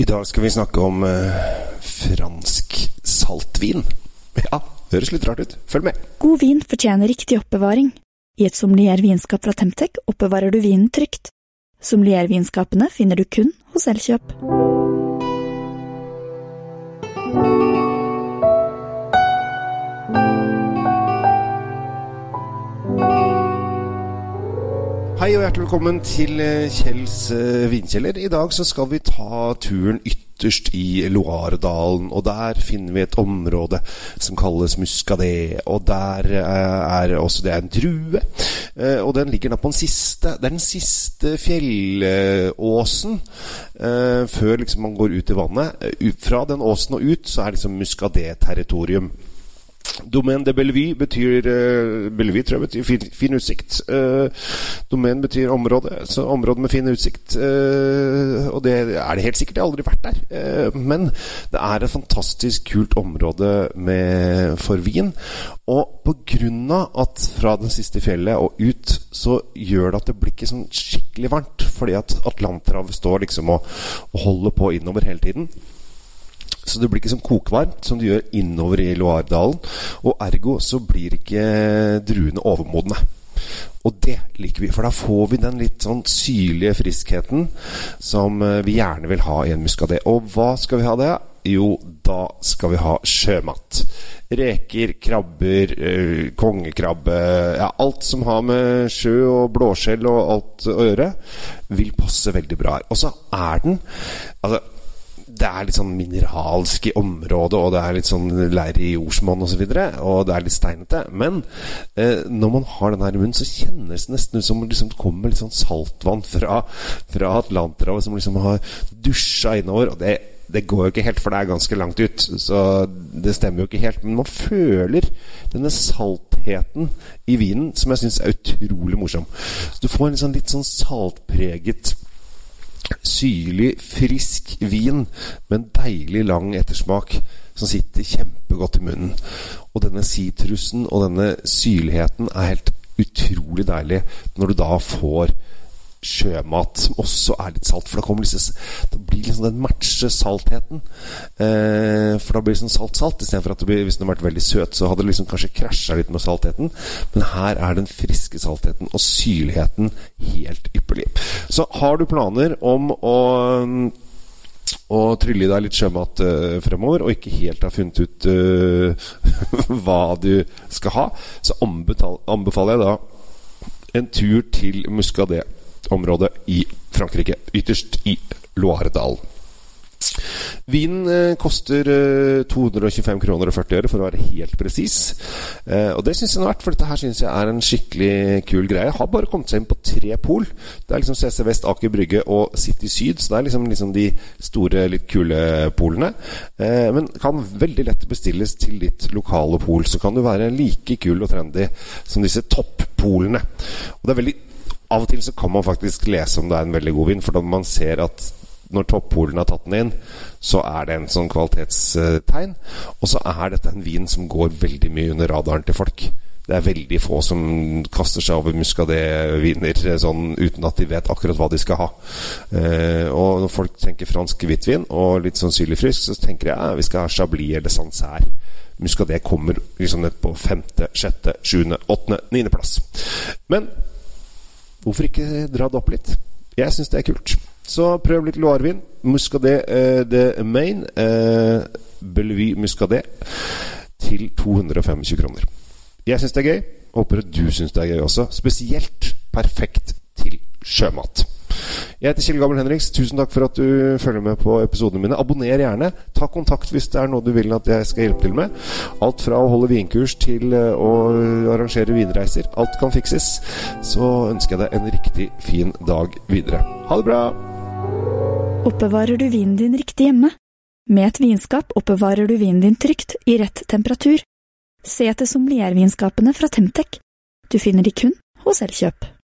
I dag skal vi snakke om eh, fransk saltvin. Ja, høres litt rart ut. Følg med. God vin fortjener riktig oppbevaring. I et sommelier-vinskap fra Temtec oppbevarer du vinen trygt. Sommelier-vinskapene finner du kun hos Elkjøp. Hei og hjertelig velkommen til eh, Kjells eh, vinkjeller. I dag så skal vi ta turen ytterst i Loiredalen. Og der finner vi et område som kalles Muscadet. Og der eh, er også det er en drue. Og den ligger da på den siste Det er den siste fjellåsen før liksom man går ut i vannet. Fra den åsen og ut så er liksom Muscadet-territorium. Domaine de Bellevue betyr uh, Bellevue tror jeg betyr fin, fin utsikt. Uh, domaine betyr område, så område med fin utsikt. Uh, og det er det helt sikkert. Jeg har aldri vært der. Men det er et fantastisk kult område med, for vin. Og av at fra det siste fjellet og ut, så gjør det at det blir ikke sånn skikkelig varmt. Fordi at Atlanterhavet står liksom og, og holder på innover hele tiden. Så det blir ikke sånn kokvarmt som det gjør innover i Loiredalen. Og ergo så blir ikke druene overmodne. Og det liker vi, for da får vi den litt sånn syrlige friskheten som eh, vi gjerne vil ha i en muskadé. Og hva skal vi ha det? Jo, da skal vi ha sjømat. Reker, krabber, eh, kongekrabbe Ja, alt som har med sjø og blåskjell og alt å gjøre, vil passe veldig bra her. Og så er den Altså det er litt sånn mineralsk i området, og det er litt sånn leir i jordsmonn osv., og, så videre, og det er litt steinete. Men eh, når man har den her i munnen, så kjennes det nesten ut som det liksom kommer litt sånn saltvann fra, fra Atlanterhavet som liksom har dusja innover. Og det, det går jo ikke helt, for det er ganske langt ut, så det stemmer jo ikke helt. Men man føler denne saltheten i vinen, som jeg syns er utrolig morsom. Så du får en sånn litt sånn saltpreget syrlig, frisk vin med en deilig lang ettersmak som sitter kjempegodt i munnen. Og denne sitrusen og denne syrligheten er helt utrolig deilig når du da får sjømat som også er litt salt. For da kommer disse det blir liksom den matcher saltheten. Eh, for da blir det sånn salt-salt istedenfor at det blir, hvis den hadde vært veldig søt, så hadde det liksom kanskje krasja litt med saltheten. Men her er den friske saltheten og syrligheten helt ypperlig. Så har du planer om å og trylle i deg litt sjømat uh, fremover, og ikke helt har funnet ut uh, hva du skal ha, så anbefaler jeg da en tur til Muscadet-området i Frankrike. Ytterst i Loiredalen. Vinen eh, koster eh, 225 kroner og 40 øre, for å være helt presis. Eh, og det syns jeg er verdt, for dette her syns jeg er en skikkelig kul greie. Jeg Har bare kommet seg inn på tre pol. Det er liksom CC Vest, Aker Brygge og City Syd. Så det er liksom, liksom de store, litt kule polene. Eh, men kan veldig lett bestilles til ditt lokale pol. Så kan du være like kul og trendy som disse toppolene. Og det er veldig av og til så kan man faktisk lese om det er en veldig god vin, for da man ser at når toppolen har tatt den inn, så er det en sånn kvalitetstegn. Og så er dette en vin som går veldig mye under radaren til folk. Det er veldig få som kaster seg over Muscadet-viner sånn, uten at de vet akkurat hva de skal ha. Eh, og når folk tenker fransk hvitvin og litt sånn syrlig frisk, så tenker jeg ja, vi skal ha Chablis eller Sancerre. Muscadet kommer liksom ned på femte, sjette, sjuende, åttende, niendeplass. Men hvorfor ikke dra det opp litt? Jeg syns det er kult. Så prøv litt Loirevin. Muscadet eh, de Maine. Eh, Bellevue Muscadet til 225 kroner. Jeg syns det er gøy. Håper du syns det er gøy også. Spesielt perfekt til sjømat. Jeg heter Kjell Gabel Henriks. Tusen takk for at du følger med på episodene mine. Abonner gjerne. Ta kontakt hvis det er noe du vil at jeg skal hjelpe til med. Alt fra å holde vinkurs til eh, å arrangere vinreiser. Alt kan fikses. Så ønsker jeg deg en riktig fin dag videre. Ha det bra! Oppbevarer du vinen din riktig hjemme? Med et vinskap oppbevarer du vinen din trygt, i rett temperatur. Se etter sommeliervinskapene fra Temtec. Du finner de kun hos Elkjøp.